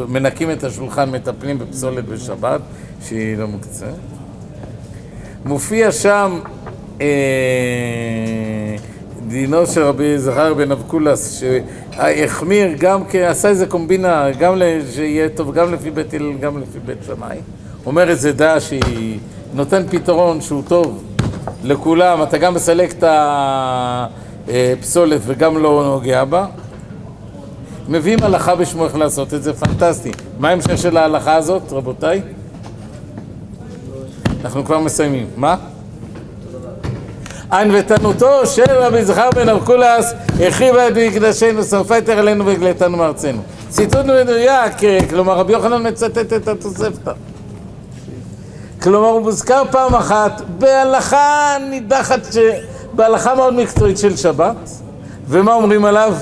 מנקים את השולחן, מטפלים בפסולת בשבת, שהיא לא מוקצה. מופיע שם אה, דינו של רבי זכר בן אבקולס, שהחמיר גם, עשה איזה קומבינה, גם שיהיה טוב גם לפי בית הלל, גם לפי בית שמאי. אומר איזה דעה שהיא נותן פתרון שהוא טוב לכולם, אתה גם מסלק את הפסולת וגם לא נוגע בה. מביאים הלכה בשמו איך לעשות את זה, פנטסטי. מה ההמשך של ההלכה הזאת, רבותיי? אנחנו כבר מסיימים. מה? ענוותנותו של רבי זכר בן ארקולס החריבה את מקדשנו, שרפה את אלינו והגלתנו מארצנו. ציטוט מדויק, אה, כלומר רבי יוחנן מצטט את התוספתא. כלומר הוא מוזכר פעם אחת בהלכה נידחת, ש... בהלכה מאוד מקצועית של שבת, ומה אומרים עליו?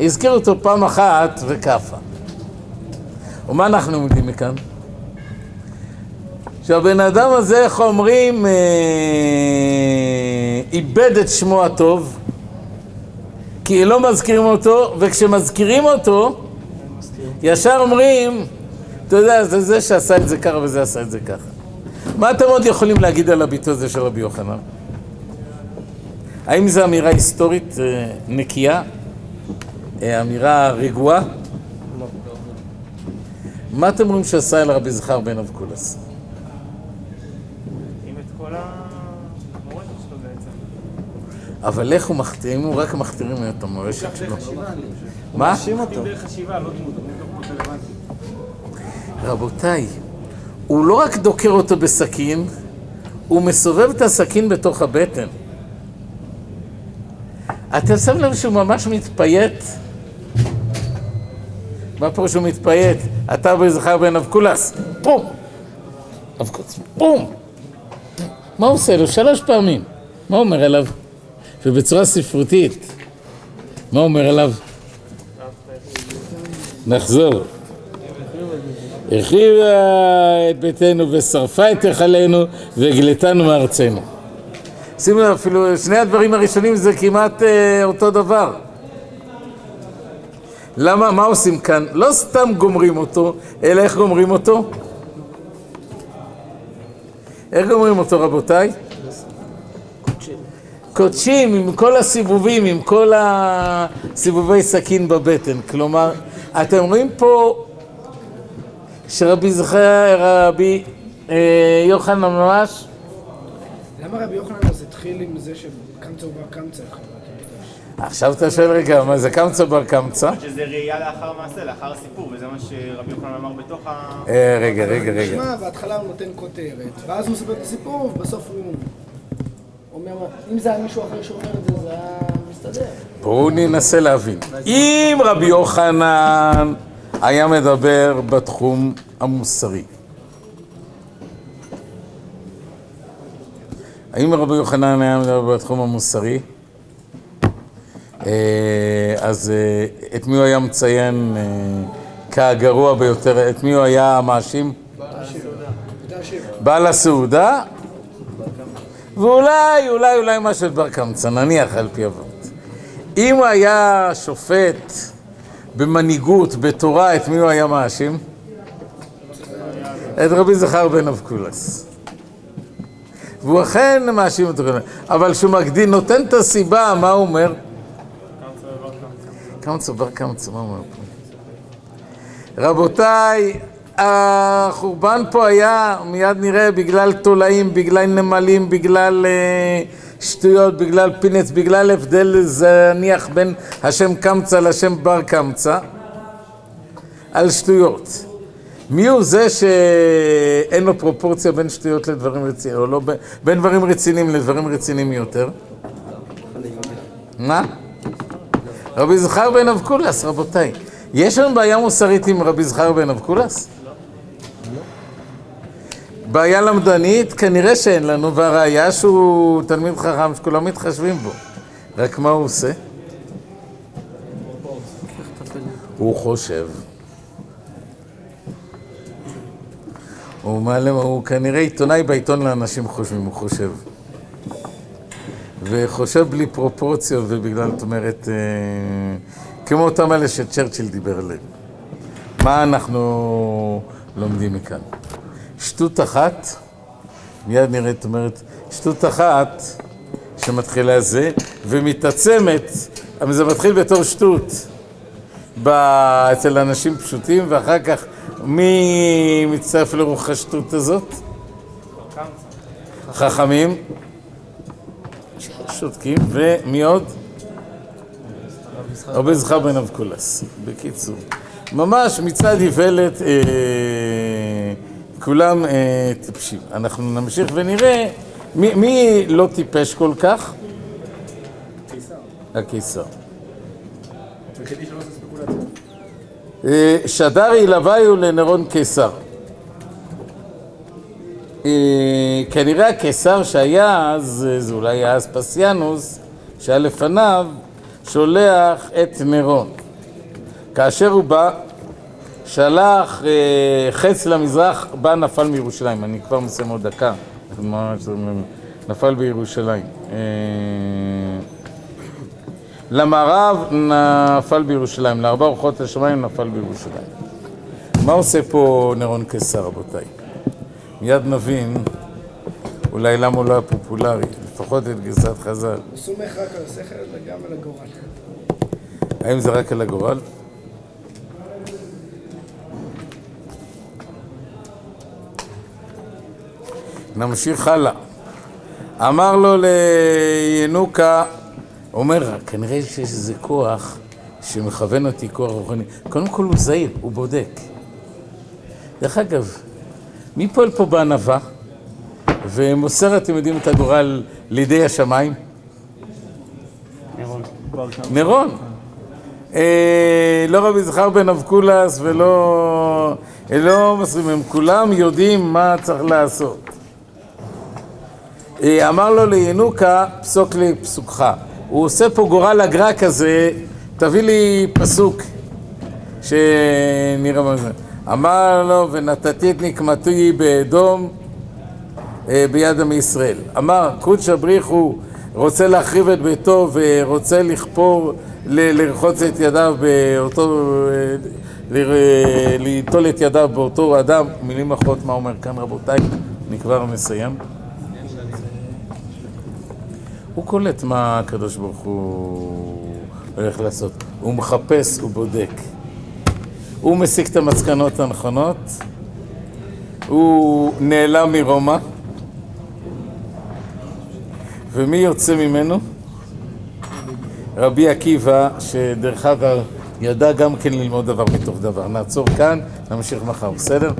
הזכירו אותו פעם אחת וכאפה. ומה אנחנו לומדים מכאן? שהבן אדם הזה, איך אומרים, אה, איבד את שמו הטוב, כי לא מזכירים אותו, וכשמזכירים אותו, ישר אומרים, אתה יודע, זה זה שעשה את זה ככה וזה עשה את זה ככה. מה אתם עוד יכולים להגיד על הביטוי הזה של רבי יוחנן? האם זו אמירה היסטורית אה, נקייה? אה, אמירה רגועה? מה אתם אומרים שעשה אל רבי זכר בן אבקולס? עם את כל המורשת שלו בעצם. אבל איך הוא מכתיר, אם הוא רק מכתירים את המורשת שלו? מה? מאשים אותו. לא. רבותיי, הוא לא רק דוקר אותו בסכין, הוא מסובב את הסכין בתוך הבטן. אתם שמים לב שהוא ממש מתפייט? מה פירוש שהוא מתפייט? אתה בזכר בן אבקולס, פום! אבקולס, פום! מה הוא עושה לו? שלוש פעמים. מה הוא אומר עליו? ובצורה ספרותית, מה אומר עליו? נחזור. החריבה את ביתנו ושרפה את היכלנו והגלתנו מארצנו. שימו לב, אפילו שני הדברים הראשונים זה כמעט אה, אותו דבר. למה, מה עושים כאן? לא סתם גומרים אותו, אלא איך גומרים אותו? איך גומרים אותו רבותיי? קודשים עם כל הסיבובים, עם כל הסיבובי סכין בבטן. כלומר, אתם רואים פה שרבי זכר, רבי אה, יוחנן ממש, למה רבי יוחנן אז התחיל עם זה שקמצא ובר קמצא אחד? עכשיו אתה שואל רגע, מה זה קמצא בר קמצא? שזה ראייה לאחר מעשה, לאחר הסיפור, וזה מה שרבי יוחנן אמר בתוך ה... אה, רגע, רגע, רגע. תשמע, בהתחלה הוא נותן כותרת, ואז הוא מספר את הסיפור, ובסוף הוא אומר, אם זה היה מישהו אחר שאומר את זה, זה היה מסתדר. בואו ננסה להבין. אם רבי יוחנן היה מדבר בתחום המוסרי, האם רבי יוחנן היה מדבר בתחום המוסרי? אה, אז אה, את מי הוא היה מציין אה, כגרוע ביותר? את מי הוא היה מאשים? אתה השם. בעל הסעודה, ואולי, אולי, אולי משהו את בר קמצא, נניח על פי אבות. אם הוא היה שופט במנהיגות, בתורה, את מי הוא היה מאשים? את רבי זכר בן אבקולס. והוא אכן מאשים אותו, אבל כשהוא מקדים, נותן את הסיבה, מה הוא אומר? קמצא בר קמצא, מה הוא אומר פה? רבותיי, החורבן פה היה, מיד נראה, בגלל תולעים, בגלל נמלים, בגלל אה, שטויות, בגלל פינץ, בגלל הבדל זניח בין השם קמצא לשם בר קמצא, על שטויות. מי הוא זה שאין לו פרופורציה בין שטויות לדברים רציניים, או לא, בין- דברים רציניים לדברים רציניים יותר? מה? רבי זכר בן אבקולס, רבותיי. יש לנו בעיה מוסרית עם רבי זכר בן אבקולס? בעיה למדנית? כנראה שאין לנו, והראיה שהוא תלמיד חכם שכולם מתחשבים בו. רק מה הוא עושה? הוא חושב. הוא מעלה, הוא כנראה עיתונאי בעיתון לאנשים חושבים, הוא חושב. וחושב בלי פרופורציות, ובגלל, זאת אומרת, אה, כמו אותם אלה שצ'רצ'יל דיבר עליהם. מה אנחנו לומדים מכאן? שטות אחת, מיד נראית, זאת אומרת, שטות אחת שמתחילה זה, ומתעצמת, אבל זה מתחיל בתור שטות ב... אצל אנשים פשוטים, ואחר כך מי מצטרף לרוח השטות הזאת? חכמים, שותקים, ומי עוד? רבי זכר בן אבקולס, בקיצור. ממש מצד איוולת, אה, כולם אה, טיפשים. אנחנו נמשיך ונראה מי, מי לא טיפש כל כך? הקיסר. אה, שדרי לוויו לנרון קיסר. אה, כנראה הקיסר שהיה אז, אה, זה אולי היה אספסיאנוס, שהיה לפניו, שולח את נירון. כאשר הוא בא, שלח אה, חץ למזרח, בא נפל מירושלים. אני כבר מסיים עוד דקה. נפל בירושלים. אה, למערב נפל בירושלים, לארבע רוחות השמיים נפל בירושלים. מה עושה פה נירון קיסר, רבותיי? מיד נבין אולי למה הוא לא היה פופולרי, לפחות את גרסת חז"ל. הוא סומך רק על השכל, אלא גם על הגורל. האם זה רק על הגורל? נמשיך הלאה. אמר לו לינוקה, אומר, כנראה שיש איזה כוח שמכוון אותי כוח רוחני. קודם כל הוא זהיר, הוא בודק. דרך אגב, מי פועל פה בענווה ומוסר, אתם יודעים, את הגורל לידי השמיים? נירון. אה, לא רבי זכר בן אבקולס ולא... לא מסרים, הם כולם יודעים מה צריך לעשות. אמר לו לינוקה, פסוק לי פסוקך. הוא עושה פה גורל הגר"א כזה, תביא לי פסוק שנראה מה זה. אמר לו, ונתתי את נקמתי באדום אה, ביד עמי ישראל. אמר, קודשא בריחו רוצה להחריב את ביתו ורוצה לכפור לרחוץ את ידיו באותו, אה, ליטול את ידיו באותו אדם, מילים אחרות מה אומר כאן רבותיי, אני כבר מסיים. הוא קולט מה הקדוש ברוך הוא הולך לעשות, הוא מחפש, הוא בודק. הוא מסיק את המסקנות הנכונות, הוא נעלם מרומא, ומי יוצא ממנו? רבי עקיבא, שדרך אגב ידע גם כן ללמוד דבר מתוך דבר. נעצור כאן, נמשיך מחר, בסדר?